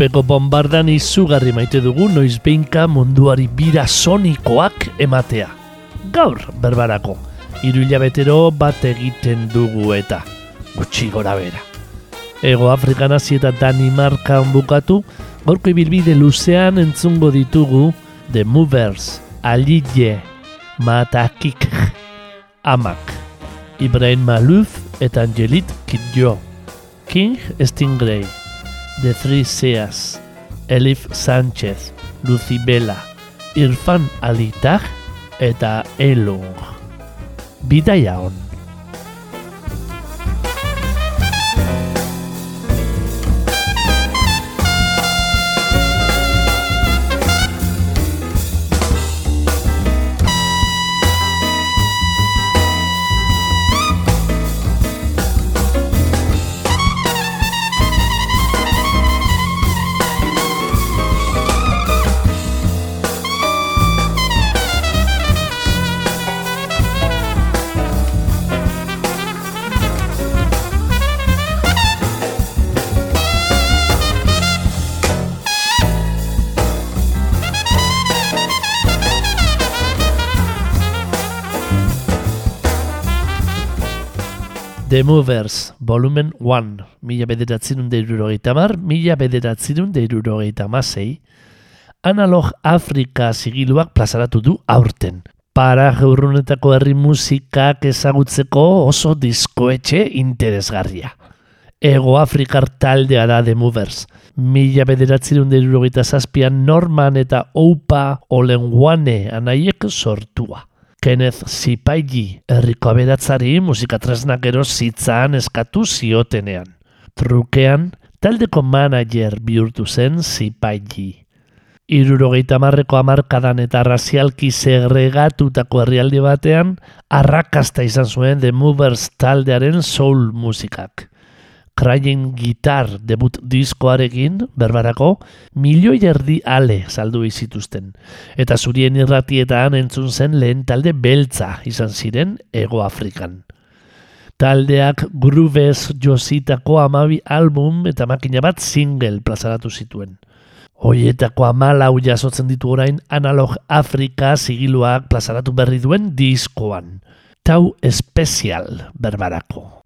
Urpeko bombardan izugarri maite dugu noiz behinka munduari bira sonikoak ematea. Gaur, berbarako, hiru hilabetero bat egiten dugu eta gutxi gora bera. Ego Afrikan hasi eta Danimarkan bukatu, gaurko ibilbide luzean entzungo ditugu The Movers, Alille, Matakik, Amak, Ibrahim Malouf eta Angelit Kidjo, King Stingray, The Three Seas, Elif Sánchez, Lucibela, Irfan Alitag eta Elung. Bidaia on. The Movers, volumen 1, mila bederatzen da irurogeita mar, mila bederatzen da irurogeita masei, analog Afrika zigiluak plazaratu du aurten. Para geurrunetako herri musikak ezagutzeko oso diskoetxe interesgarria. Ego Afrikar taldea da The Movers. Mila bederatzen da irurogeita zazpian Norman eta Oupa Olenguane anaiek sortua. Kenneth Sipaigi, herriko aberatzari musikatresnak ero zitzan eskatu ziotenean. Trukean, taldeko manager bihurtu zen Sipaigi. Irurogeita marreko amarkadan eta razialki segregatutako herrialde batean, arrakasta izan zuen The Movers taldearen soul musikak. Crying Guitar debut diskoarekin, berbarako, milioi erdi ale saldu izituzten. Eta zurien irratietan entzun zen lehen talde beltza izan ziren Ego Afrikan. Taldeak Grooves jositako amabi album eta makina bat single plazaratu zituen. Hoietako amalau jasotzen ditu orain analog Afrika zigiluak plazaratu berri duen diskoan. Tau espezial berbarako.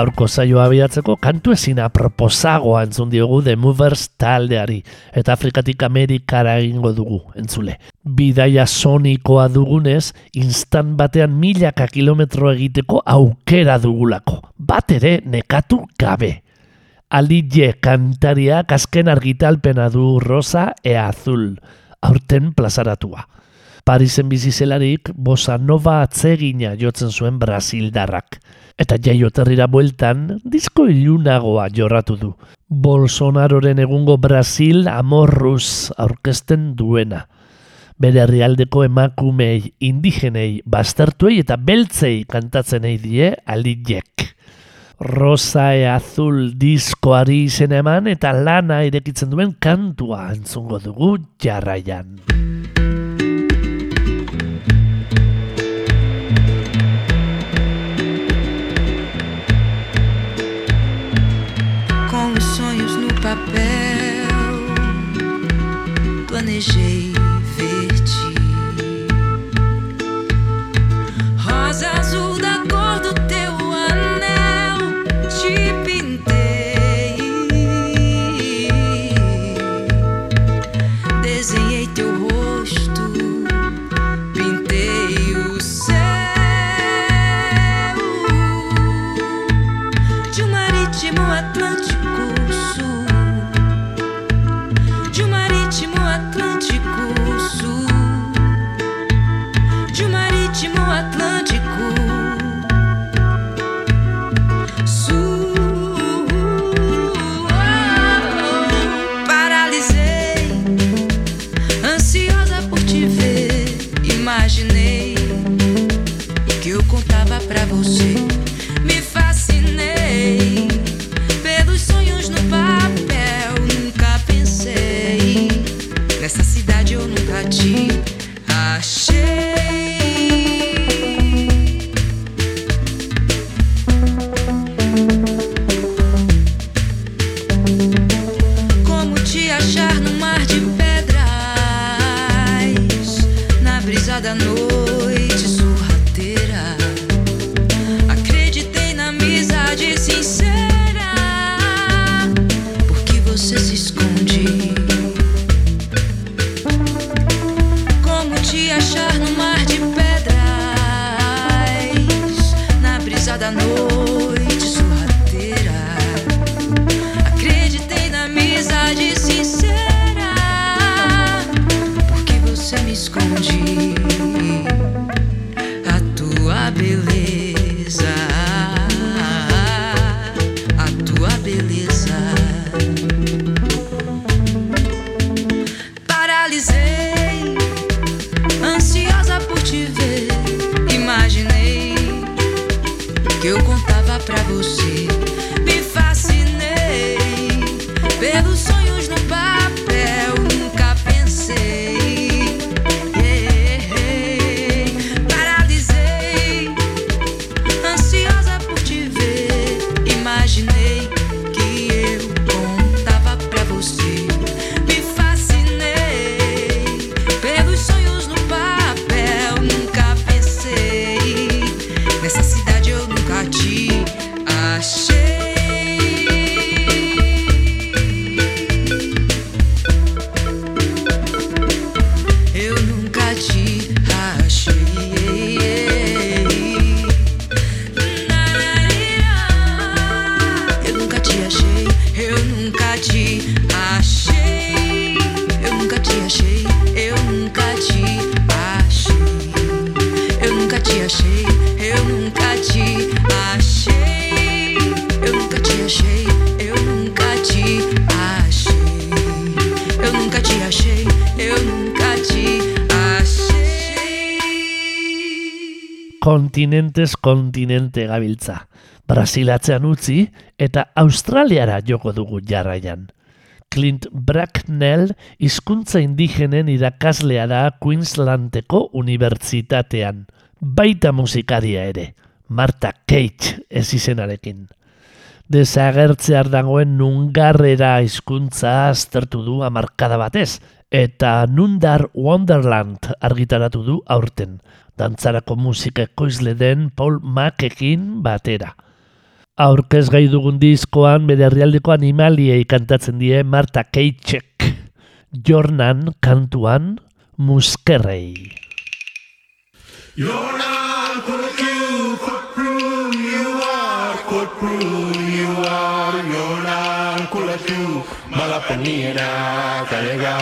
Gaurko zaioa abiatzeko kantu ezin aproposagoa entzun diogu The Movers taldeari eta Afrikatik Amerikara egingo dugu entzule. Bidaia sonikoa dugunez, instant batean milaka kilometro egiteko aukera dugulako. Bat ere nekatu gabe. Alidje kantaria kasken argitalpena du rosa e azul, aurten plazaratua. Parisen bizizelarik, bosa nova atzegina jotzen zuen Brasildarrak eta jaioterrira bueltan disko ilunagoa jorratu du. Bolsonaroren egungo Brasil amorruz aurkezten duena. Bere herrialdeko emakumei, indigenei, bastartuei eta beltzei kantatzen ei die alidek. Rosa e azul diskoari izen eman eta lana irekitzen duen kantua entzungo dugu jarraian. Kontinentez kontinente gabiltza. Brasilatzean utzi eta Australiara joko dugu jarraian. Clint Bracknell hizkuntza indigenen irakaslea da Queenslandeko unibertsitatean. Baita musikaria ere, Marta Cage ez izenarekin. Desagertzear dagoen nungarrera hizkuntza aztertu du amarkada batez, eta Nundar Wonderland argitaratu du aurten, dantzarako musika ekoizle den Paul Mackekin batera. Aurkez gai dugun diskoan bere herrialdeko animaliei kantatzen die Marta Keitzek, Jornan kantuan muskerrei. Jornan, could you, could you are, could. Nina Karega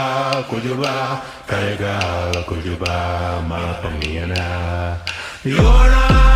Kujuba Karega Kujuba Mapamiana Yona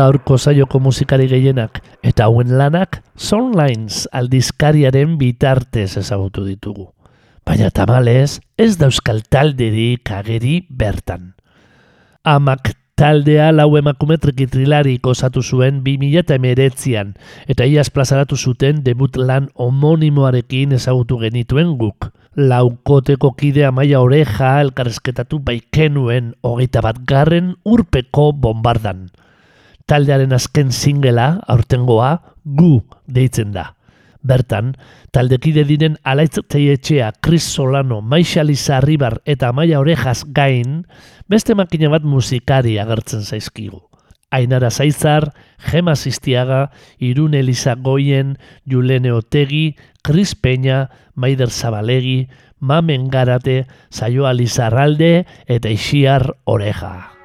gaurko zaioko musikari gehienak eta hauen lanak Sunlines aldizkariaren bitartez ezagutu ditugu. Baina tamalez, ez dauzkal talderik ageri bertan. Amak taldea lau emakume trikitrilari kozatu zuen 2008an eta iaz plazaratu zuten debut lan homonimoarekin ezagutu genituen guk. Laukoteko kide amaia oreja elkarrezketatu baikenuen hogeita bat garren urpeko bombardan. Taldearen azken singela, aurtengoa, gu deitzen da. Bertan, taldekide diren alaitz etxea, Chris Solano, Maixa Lizarribar eta Maia Orejas gain, beste makina bat musikari agertzen zaizkigu. Ainara Zaizar, Gema Sistiaga, Irune Elisa Goien, Julene Otegi, Chris Peña, Maider Zabalegi, Mamen Garate, Saioa Lizarralde eta Ixiar Oreja.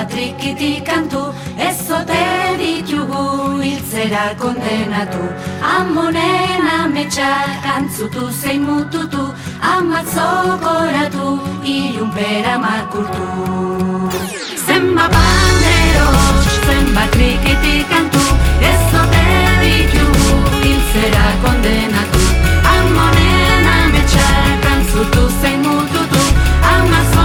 Hots, zenbat trikiti kantu, ez zote ditugu hiltzera kondenatu. Amonen ametsak antzutu zein mututu, amat zokoratu, ilunpera makurtu. Zenbat pandero hots, zenbat trikiti kantu, ez zote ditugu hiltzera kondenatu. Amonen ametsak antzutu zein mututu, ama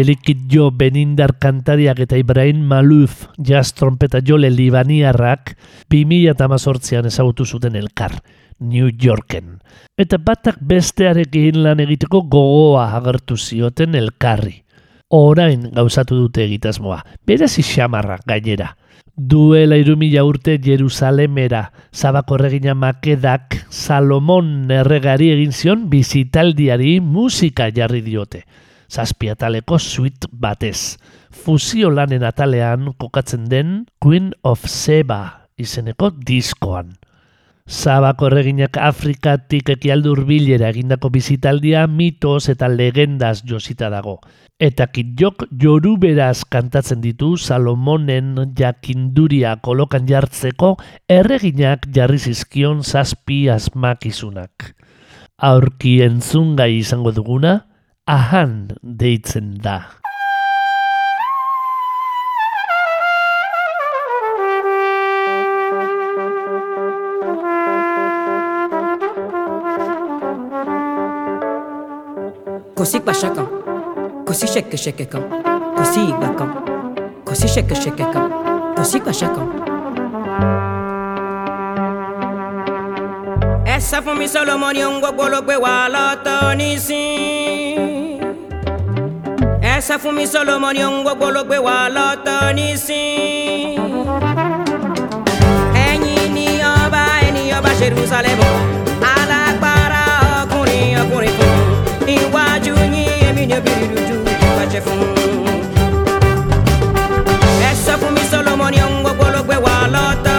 Angelique Kidjo Benindar kantariak eta Ibrahim Maluf jazz trompeta jole libaniarrak 2018an ezagutu zuten elkar, New Yorken. Eta batak bestearekin lan egiteko gogoa agertu zioten elkarri. Orain gauzatu dute egitasmoa, berez xamarra gainera. Duela irumila urte Jerusalemera, zabakorregina makedak Salomon erregari egin zion bizitaldiari musika jarri diote zazpiataleko suite batez. Fusio lanen atalean kokatzen den Queen of Seba izeneko diskoan. Zabako erreginak Afrikatik ekialdu hurbilera egindako bizitaldia mitos eta legendas josita dago. Eta kitjok joruberaz kantatzen ditu Salomonen jakinduria kolokan jartzeko erreginak jarri zizkion zazpi asmakizunak. Aurki entzungai izango duguna, ahan deitzen da. Kozik basakan, kozik seke sekekan, kozik bakan, kozik seke sekekan, kozik basakan. Ẹ sá. Essa fún mi Solomoni ohun gbogbo ló gbé wa lọ́tọ̀ nísìn. Ẹ̀yin ni ọba ẹni ọba Jerusalem. Alágbára ọkùnrin ọkùnrin fún. Níwájú yín èmi ni obìnrin dúdú ìbàjẹ́ fún. Essa fún mi Solomoni ohun gbogbo ló gbé wa lọ́tọ̀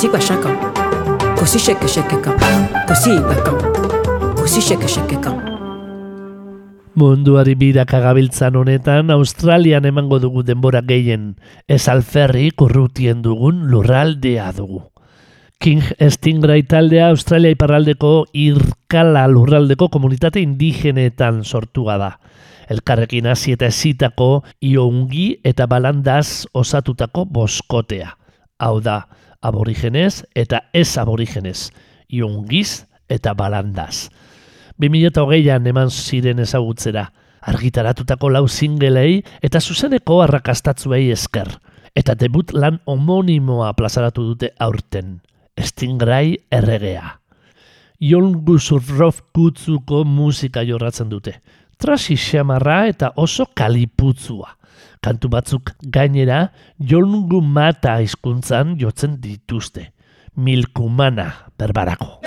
così pascia can, così shake shake can, così igba can, così shake shake can. Munduari biraka gabiltzan honetan, Australian emango dugu denbora gehien, ez alferri kurrutien dugun lurraldea dugu. King Stingray taldea Australia iparraldeko irkala lurraldeko komunitate indigenetan sortua da. Elkarrekin hasi eta ezitako iongi eta balandaz osatutako boskotea. Hau da, aborigenez eta ez aborigenez, iongiz eta balandaz. 2008an eman ziren ezagutzera, argitaratutako lau singelei eta zuzeneko arrakastatzuei esker. Eta debut lan homonimoa plazaratu dute aurten, Stingray erregea. Jon Guzurrov kutzuko musika jorratzen dute. Trasi xamarra eta oso kaliputzua. Kantu batzuk gainera Jon Mata hizkuntzan jotzen dituzte. Milkumana berbarako.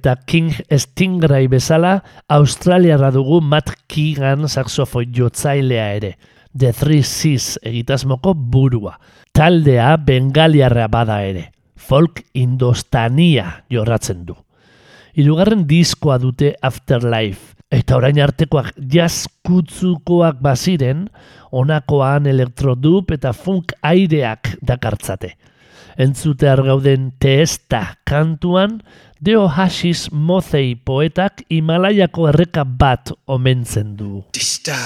Eta King Stingray bezala, Australiarra dugu Matt Keegan saxofoi jotzailea ere. The Three Seas egitasmoko burua. Taldea bengaliarra bada ere. Folk indostania jorratzen du. Hirugarren diskoa dute Afterlife. Eta orain artekoak jaskutzukoak baziren, honakoan elektrodup eta funk aireak dakartzate. Entzutear gauden teesta kantuan, Deo Hashis Mozei poetak Himalaiako erreka bat omentzen du. Tista.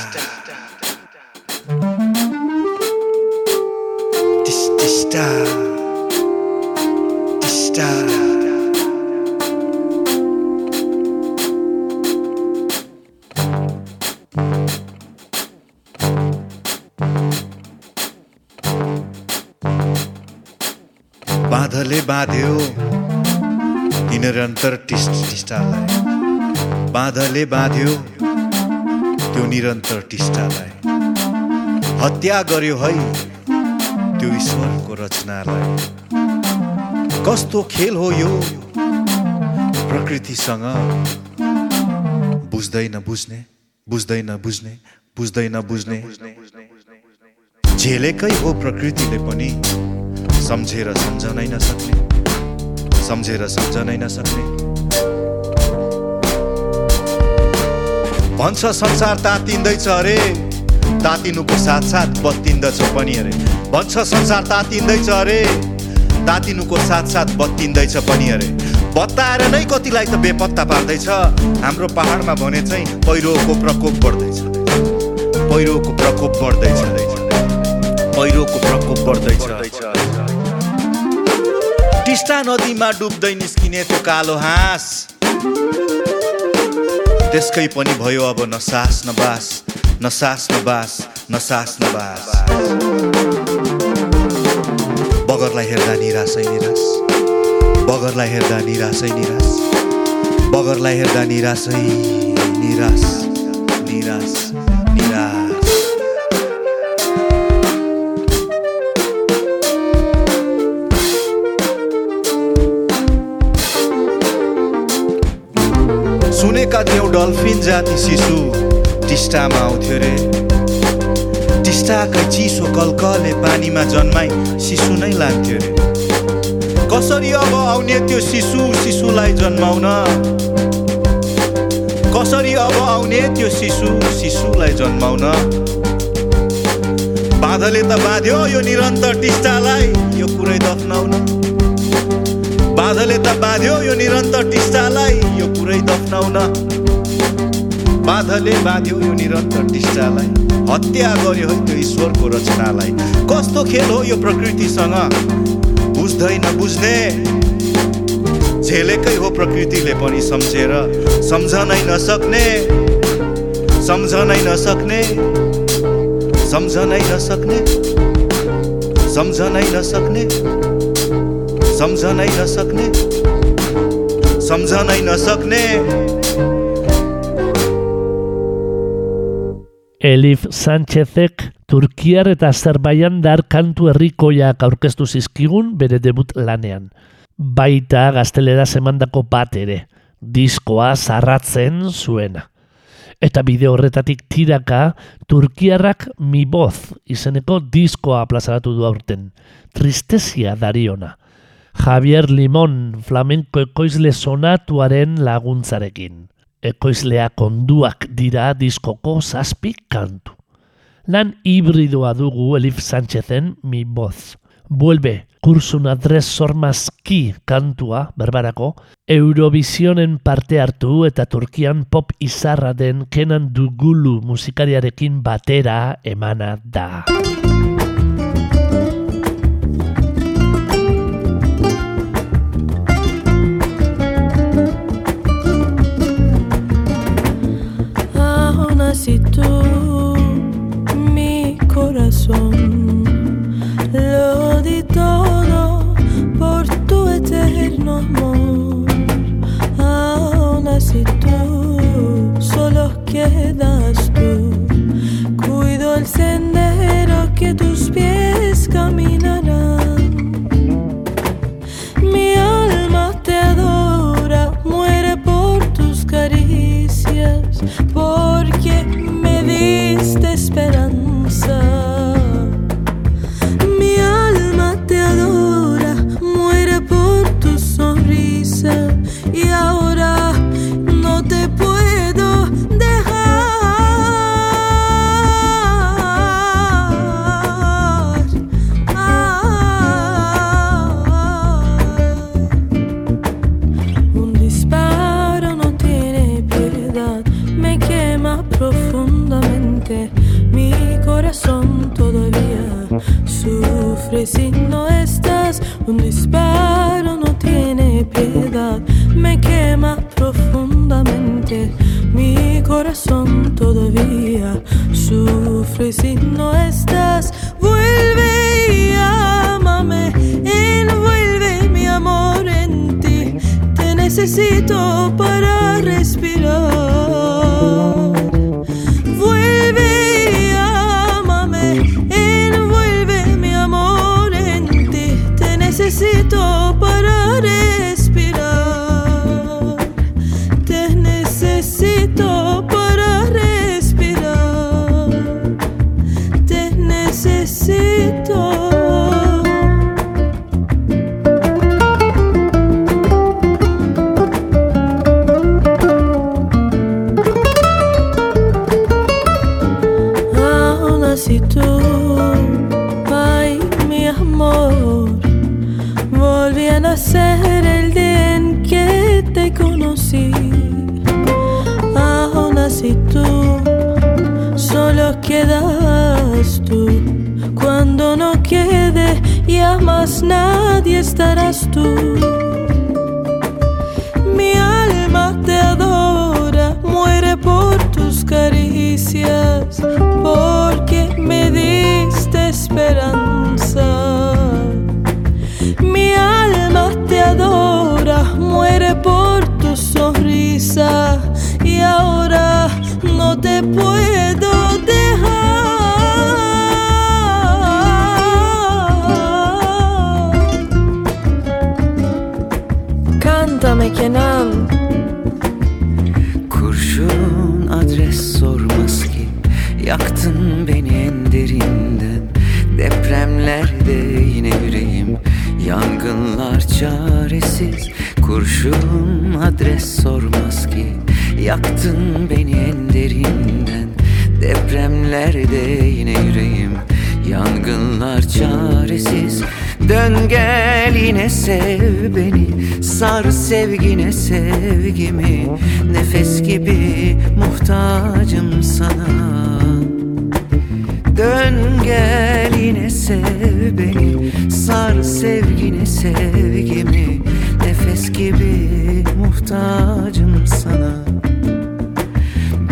Tis, tista. Tista. बाँध्यो। निरन्तर टिस्ट टिस्टालाई। बाँधले बाँध्यो। त्यो निरन्तर टिस्टालाई। हत्या गर्यो है त्यो ईश्वरको रचनालाई। कस्तो खेल हो यो? प्रकृतिसँग बुझ्दैन बुझ्ने बुझ्दैन बुझ्ने बुझ्दैन बुझ्ने। झेलेकै हो प्रकृतिले पनि। सम्झेर सम्झनै नसक्ने। सम्झेर सम्झनै नसक्ने। भन्छ संसार तातिँदैछ अरे। तातिनुको साथ साथ बत्तिन्दछ पनि अरे। भन्छ संसार तातिँदैछ अरे। तातिनुको साथ साथ बत्तिँदैछ पनि अरे। बताएर नै कतिलाई त बेपत्ता पार्दैछ। हाम्रो पहाडमा भने चाहिँ पहिरोको प्रकोप बढ्दैछ। पहिरोको प्रकोप बढ्दैछ। पहिरोको प्रकोप बढ्दैछ। टिस्टा नदीमा डुब्दै निस्किने त्यो कालो हाँस। त्यसकै पनि भयो अब नसास नबास नसास नबास नसास नबास बगरलाई हेर्दा निराशै निराश बगरलाई हेर्दा निराशै निराश बगरलाई हेर्दा निराशै निराश निराश। डल्फिन जाति शिशु। टिस्टामा आउँथ्यो रे। टिस्टाकै चिसो कलकले पानीमा जन्माई शिशु नै लान्थ्यो रे। कसरी अब आउने त्यो शिशु शिशुलाई जन्माउन? कसरी अब आउने त्यो शिशु शिशुलाई जन्माउन? बाँधले त बाँध्यो यो निरन्तर टिस्टालाई यो कुरै दफ्नाउन। बाँधले त बाँध्यो यो निरन्तर टिस्टालाई यो पुरै दफ्नाउन। बाँधले बाँध्यो यो निरन्तर टिस्टालाई। हत्या गर्यो है त्यो ईश्वरको रचनालाई। कस्तो खेल हो यो प्रकृतिसँग? बुझ्दैन बुझ्ने। झेलेकै हो प्रकृतिले पनि सम्झेर। सम्झनै नसक्ने। सम्झनै नसक्ने। सम्झनै नसक्ने। सम्झनै नसक्ने। सम्झनै नसक्ने सम्झनै नसक्ने Elif Sánchezek Turkiar eta Azerbaiandar kantu herrikoiak aurkeztu zizkigun bere debut lanean. Baita gaztelera emandako bat ere, diskoa zarratzen zuena. Eta bideo horretatik tiraka, Turkiarrak mi voz izeneko diskoa plazaratu du aurten. Tristezia dariona. Javier Limon flamenko ekoizle sonatuaren laguntzarekin. Ekoizleak onduak dira diskoko zazpi kantu. Lan hibridoa dugu Elif Sánchezen mi voz. Vuelve, kursun adres sormazki kantua, berbarako, Eurovisionen parte hartu eta Turkian pop izarra den Kenan Dugulu musikariarekin batera emana da. Tú, mi corazón, lo di todo por tu eterno amor. Aún así tú, solo quedas tú. Cuido el sendero que tus pies caminarán. vivía, sufres Dön gel yine sev beni. Sar sevgine sevgimi. Nefes gibi muhtacım sana.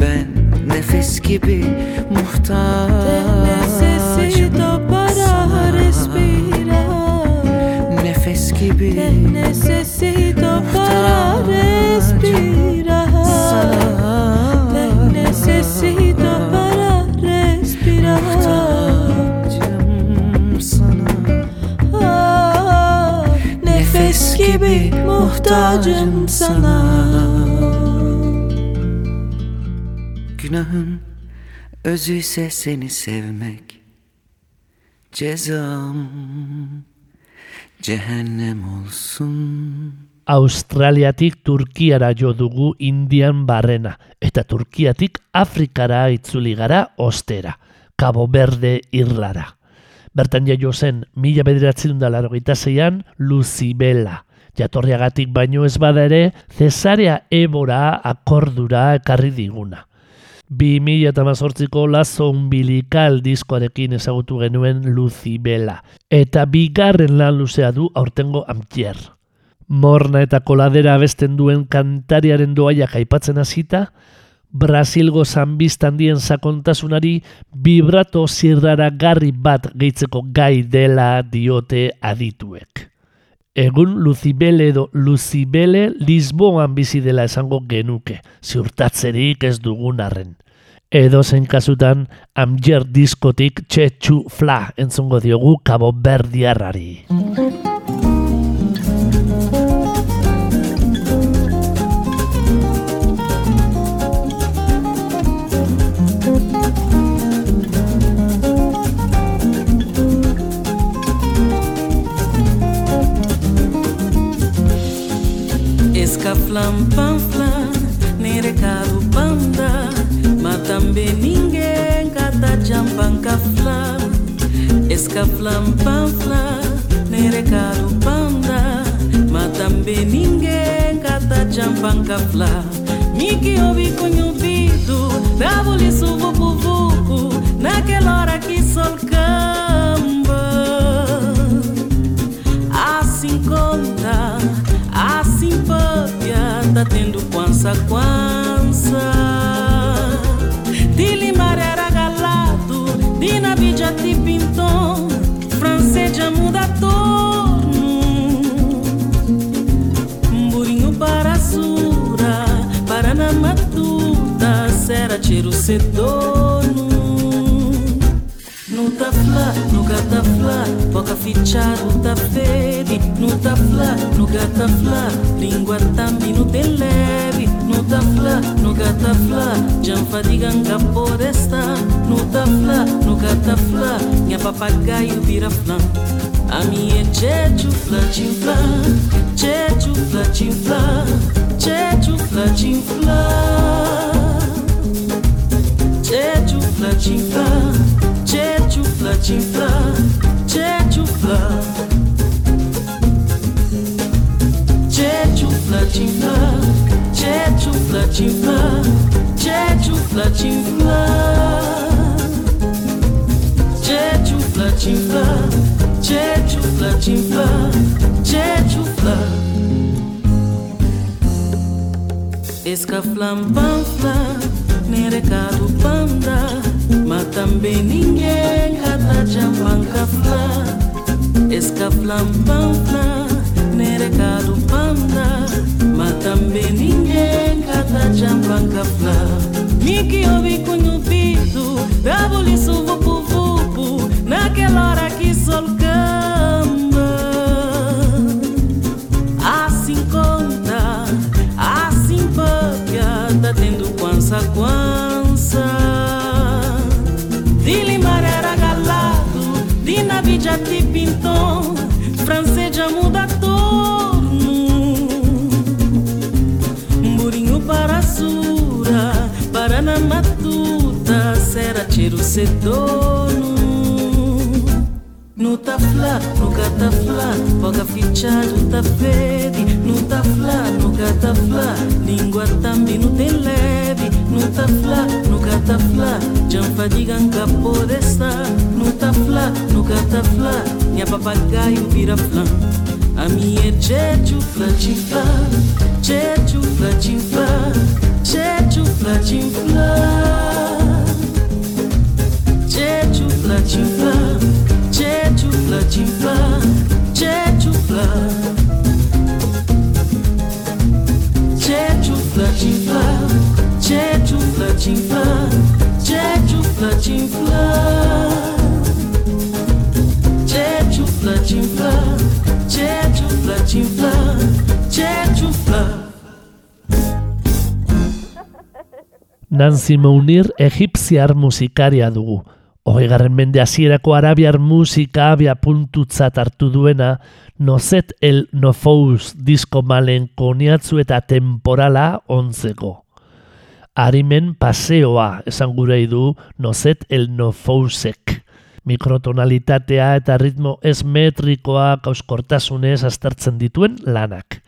Ben nefes gibi muhtacım. Necesito muhtacım sana. Günahın özü ise seni sevmek Cezam cehennem olsun Australiatik Turkiara jo dugu Indian barrena, eta Turkiatik Afrikara itzuli gara ostera, Cabo Verde irlara. Bertan jaio zen, mila bederatzen da larogeita zeian, Lucibela. Jatorriagatik baino ez bada ere, Cesarea Ebora akordura ekarri diguna. 2018ko lazo umbilikal diskoarekin ezagutu genuen Lucibela, eta bigarren lan luzea du aurtengo amtier. Morna eta koladera abesten duen kantariaren doaiak aipatzen hasita, Brasilgo zanbiztandien sakontasunari vibrato zirraragarri bat gehitzeko gai dela diote adituek. Egun Lucibele edo Lucibele Lisboan bizi dela esango genuke, ziurtatzerik ez dugun arren. Edo zen kasutan Amjer diskotik txetxu fla entzungo diogu Cabo Berdiarrari. Esca flambanfla, nerecado panda, mas também ninguém rata jambancafla. Esca flam, nerecado panda, tambeninye nkata jamba nkafla nikiobi kunhubido dava-lhe-se vupu-vupu naquela hora que sol assim conta assim paga tá tendo quança quança de limar era galado de navija te pintou se dono Nu t'ha flat, no que t'ha flat Poca fitxat, no t'ha fedi No t'ha flat, no que t'ha flat Lingua també no te levi. Nu t'ha flat, no que t'ha flat Ja em fatiguen que pot estar. No t'ha flat, no que t'ha flat papagaio vira flan A mi e Jeju flatifla Jeju flatifla Jeju flatifla Nancy Mounir egipziar musikaria dugu. Hogeigarren mende hasierako arabiar musika abia puntutzat hartu duena, nozet el nofous disko malenkoniatzu eta temporala ontzeko. Arimen paseoa esan gurei du nozet el nofousek. Mikrotonalitatea eta ritmo ez metrikoa kauskortasunez aztertzen dituen lanak.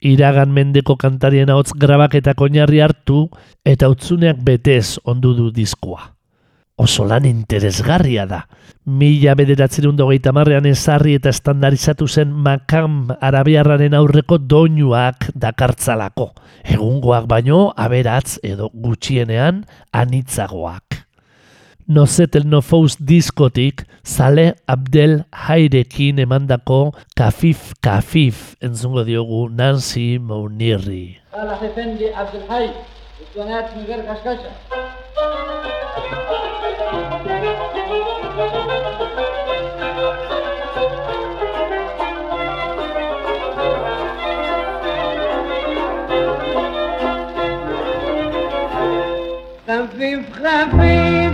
Iragan mendeko kantarien ahots grabak eta oinarri hartu eta utzuneak betez ondu du diskoa oso lan interesgarria da. Mila bederatzerun dogeita marrean ezarri eta estandarizatu zen makam arabiarraren aurreko doinuak dakartzalako. Egungoak baino, aberatz edo gutxienean anitzagoak. Nozetel Nofous diskotik Zale Abdel Hairekin emandako Kafif Kafif entzungo diogu Nancy Mounirri. Zale Abdel Hairekin الحي السنات من غير خشخشه خفيف خفيف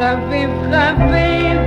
خفيف خفيف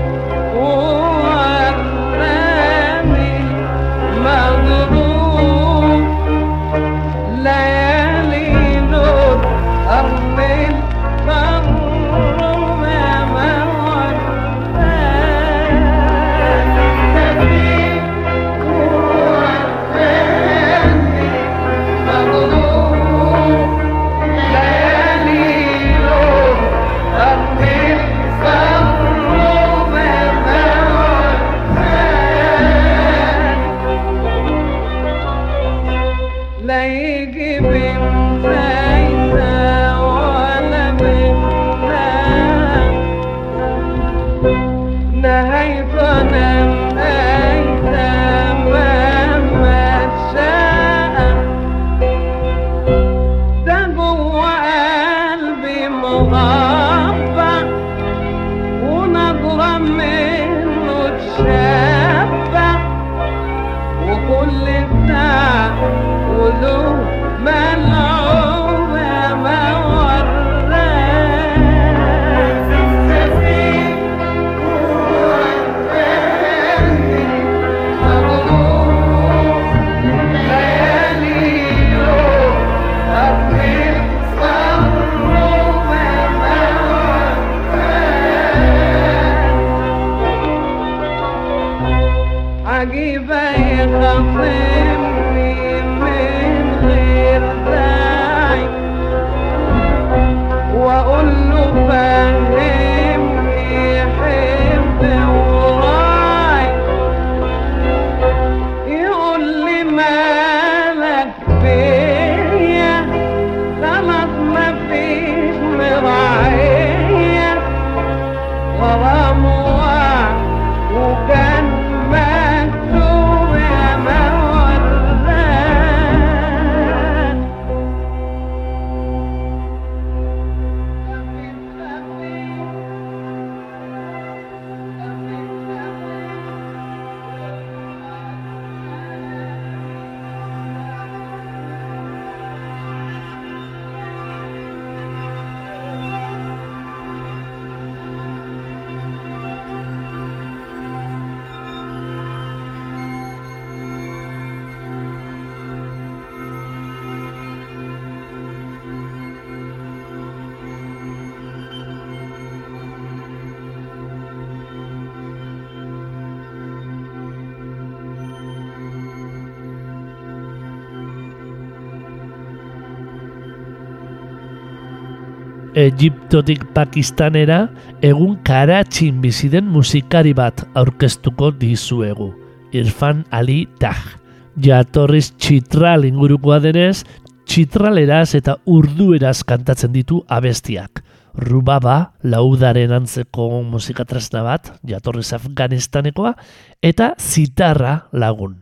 Egiptotik Pakistanera egun Karatxin bizi den musikari bat aurkeztuko dizuegu. Irfan Ali Taj. Jatorriz txitral ingurukoa denez, txitraleraz eta urdueraz kantatzen ditu abestiak. Rubaba, laudaren antzeko musikatresna bat, jatorriz Afganistanekoa, eta zitarra lagun.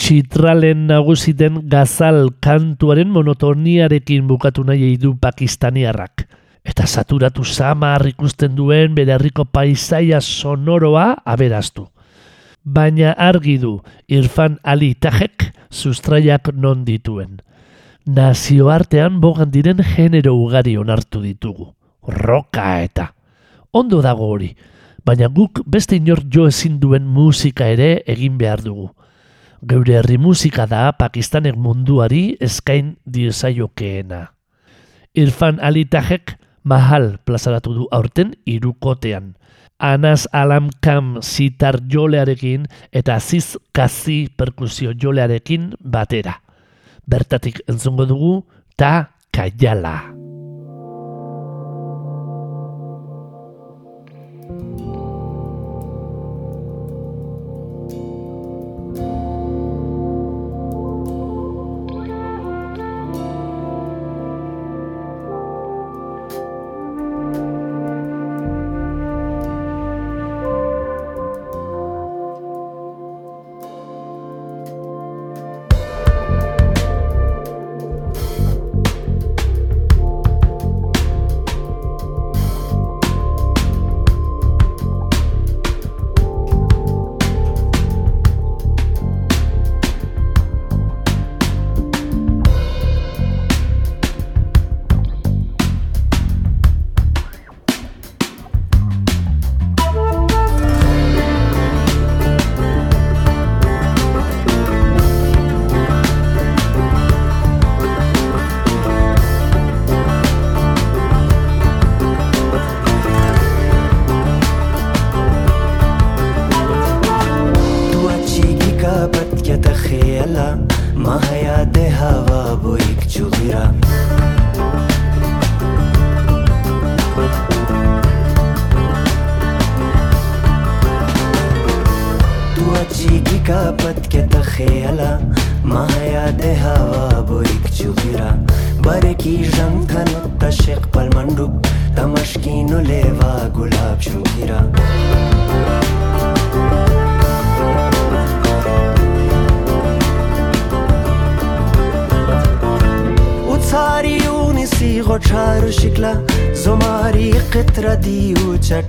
Txitralen nagusiten gazal kantuaren monotoniarekin bukatu nahi du pakistaniarrak. Eta saturatu samar ikusten duen bere herriko paisaia sonoroa aberaztu. Baina argi du Irfan Ali Tajek sustraiak non dituen. Nazioartean bogan diren genero ugari onartu ditugu. Roka eta. Ondo dago hori, baina guk beste inor jo ezin duen musika ere egin behar dugu. Geure herri musika da Pakistanek munduari eskain diezaiokeena. Irfan Ali Tajek mahal plazaratu du aurten irukotean. Anas Alam Kam sitar jolearekin eta Aziz Kazi perkusio jolearekin batera. Bertatik entzungo dugu ta kaiala.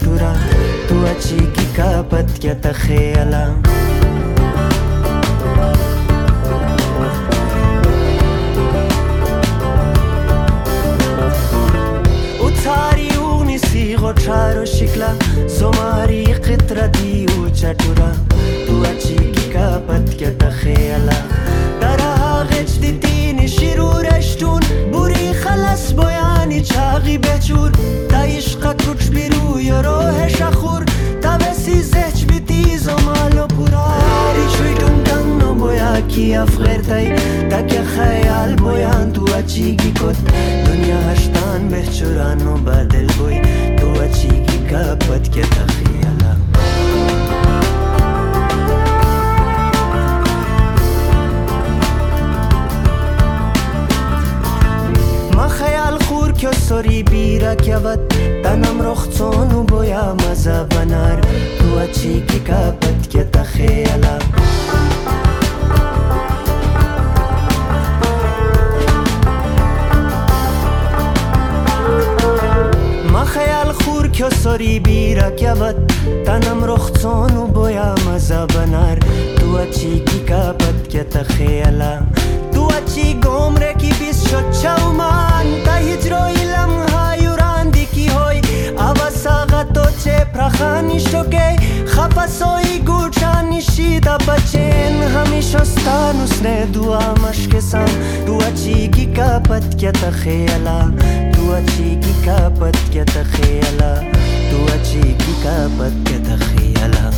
dura tu achi ki kabat ya ta khayala უცარი უნის იყო ჩარო შიკლა ზომარი ყეტრა დიუ ჩაჭურა თუ აჩი კი კაპატკა და ხეალა. და რა აღეჩდი شیرورشتون بوری خلص بایانی چاقی بچور. تا عشق کوچ بیرو یا روح شخور تا بسی زچ بیتی زمالو پوراری چوی دون دنو بویا کی افغیر تای. تا که خیال بویان تو اچیگی کت. دنیا هشتان بهچورانو بدل بوی. تو اچیگی کپت که تخیالا خیال خور که سری بیرک یود تنم رخصان و بویا مزه بنار تو اچی که کبت که تخیله ما خیال خور که سری بیرک یود تنم رخصان و بویا مزه بنار تو اچی که کبت که تخیله گوم کی بیس مان تجروی لمحہ یوران دیکی ہوئی اوساغا تو چے پرخانی شکے خفصوی گوچانی شیدا بچین ہمیشہ ستان اس نے دعا مشک سان دعا چی کی کپت کیا تخیلا دعا چی کی کپت کیا تخیلا دعا چی کی کپت کیا تخیلا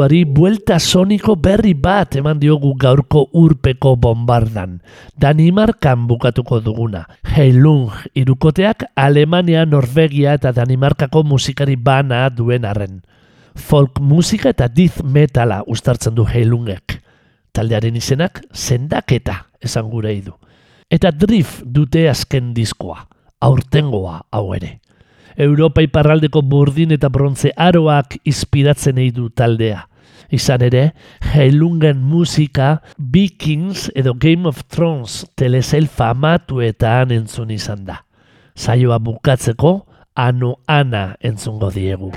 Munduari buelta soniko berri bat eman diogu gaurko urpeko bombardan. Danimarkan bukatuko duguna. Heilung irukoteak Alemania, Norvegia eta Danimarkako musikari bana duen arren. Folk musika eta death metala ustartzen du Heilungek. Taldearen izenak sendaketa esan gure du. Eta drift dute azken diskoa. Aurtengoa hau ere. Europa iparraldeko burdin eta brontze aroak inspiratzen nahi du taldea. Izan ere, Heilungen musika Vikings edo Game of Thrones telesail famatuetan entzun izan da. Saioa bukatzeko, ano ana entzungo diegu.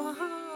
啊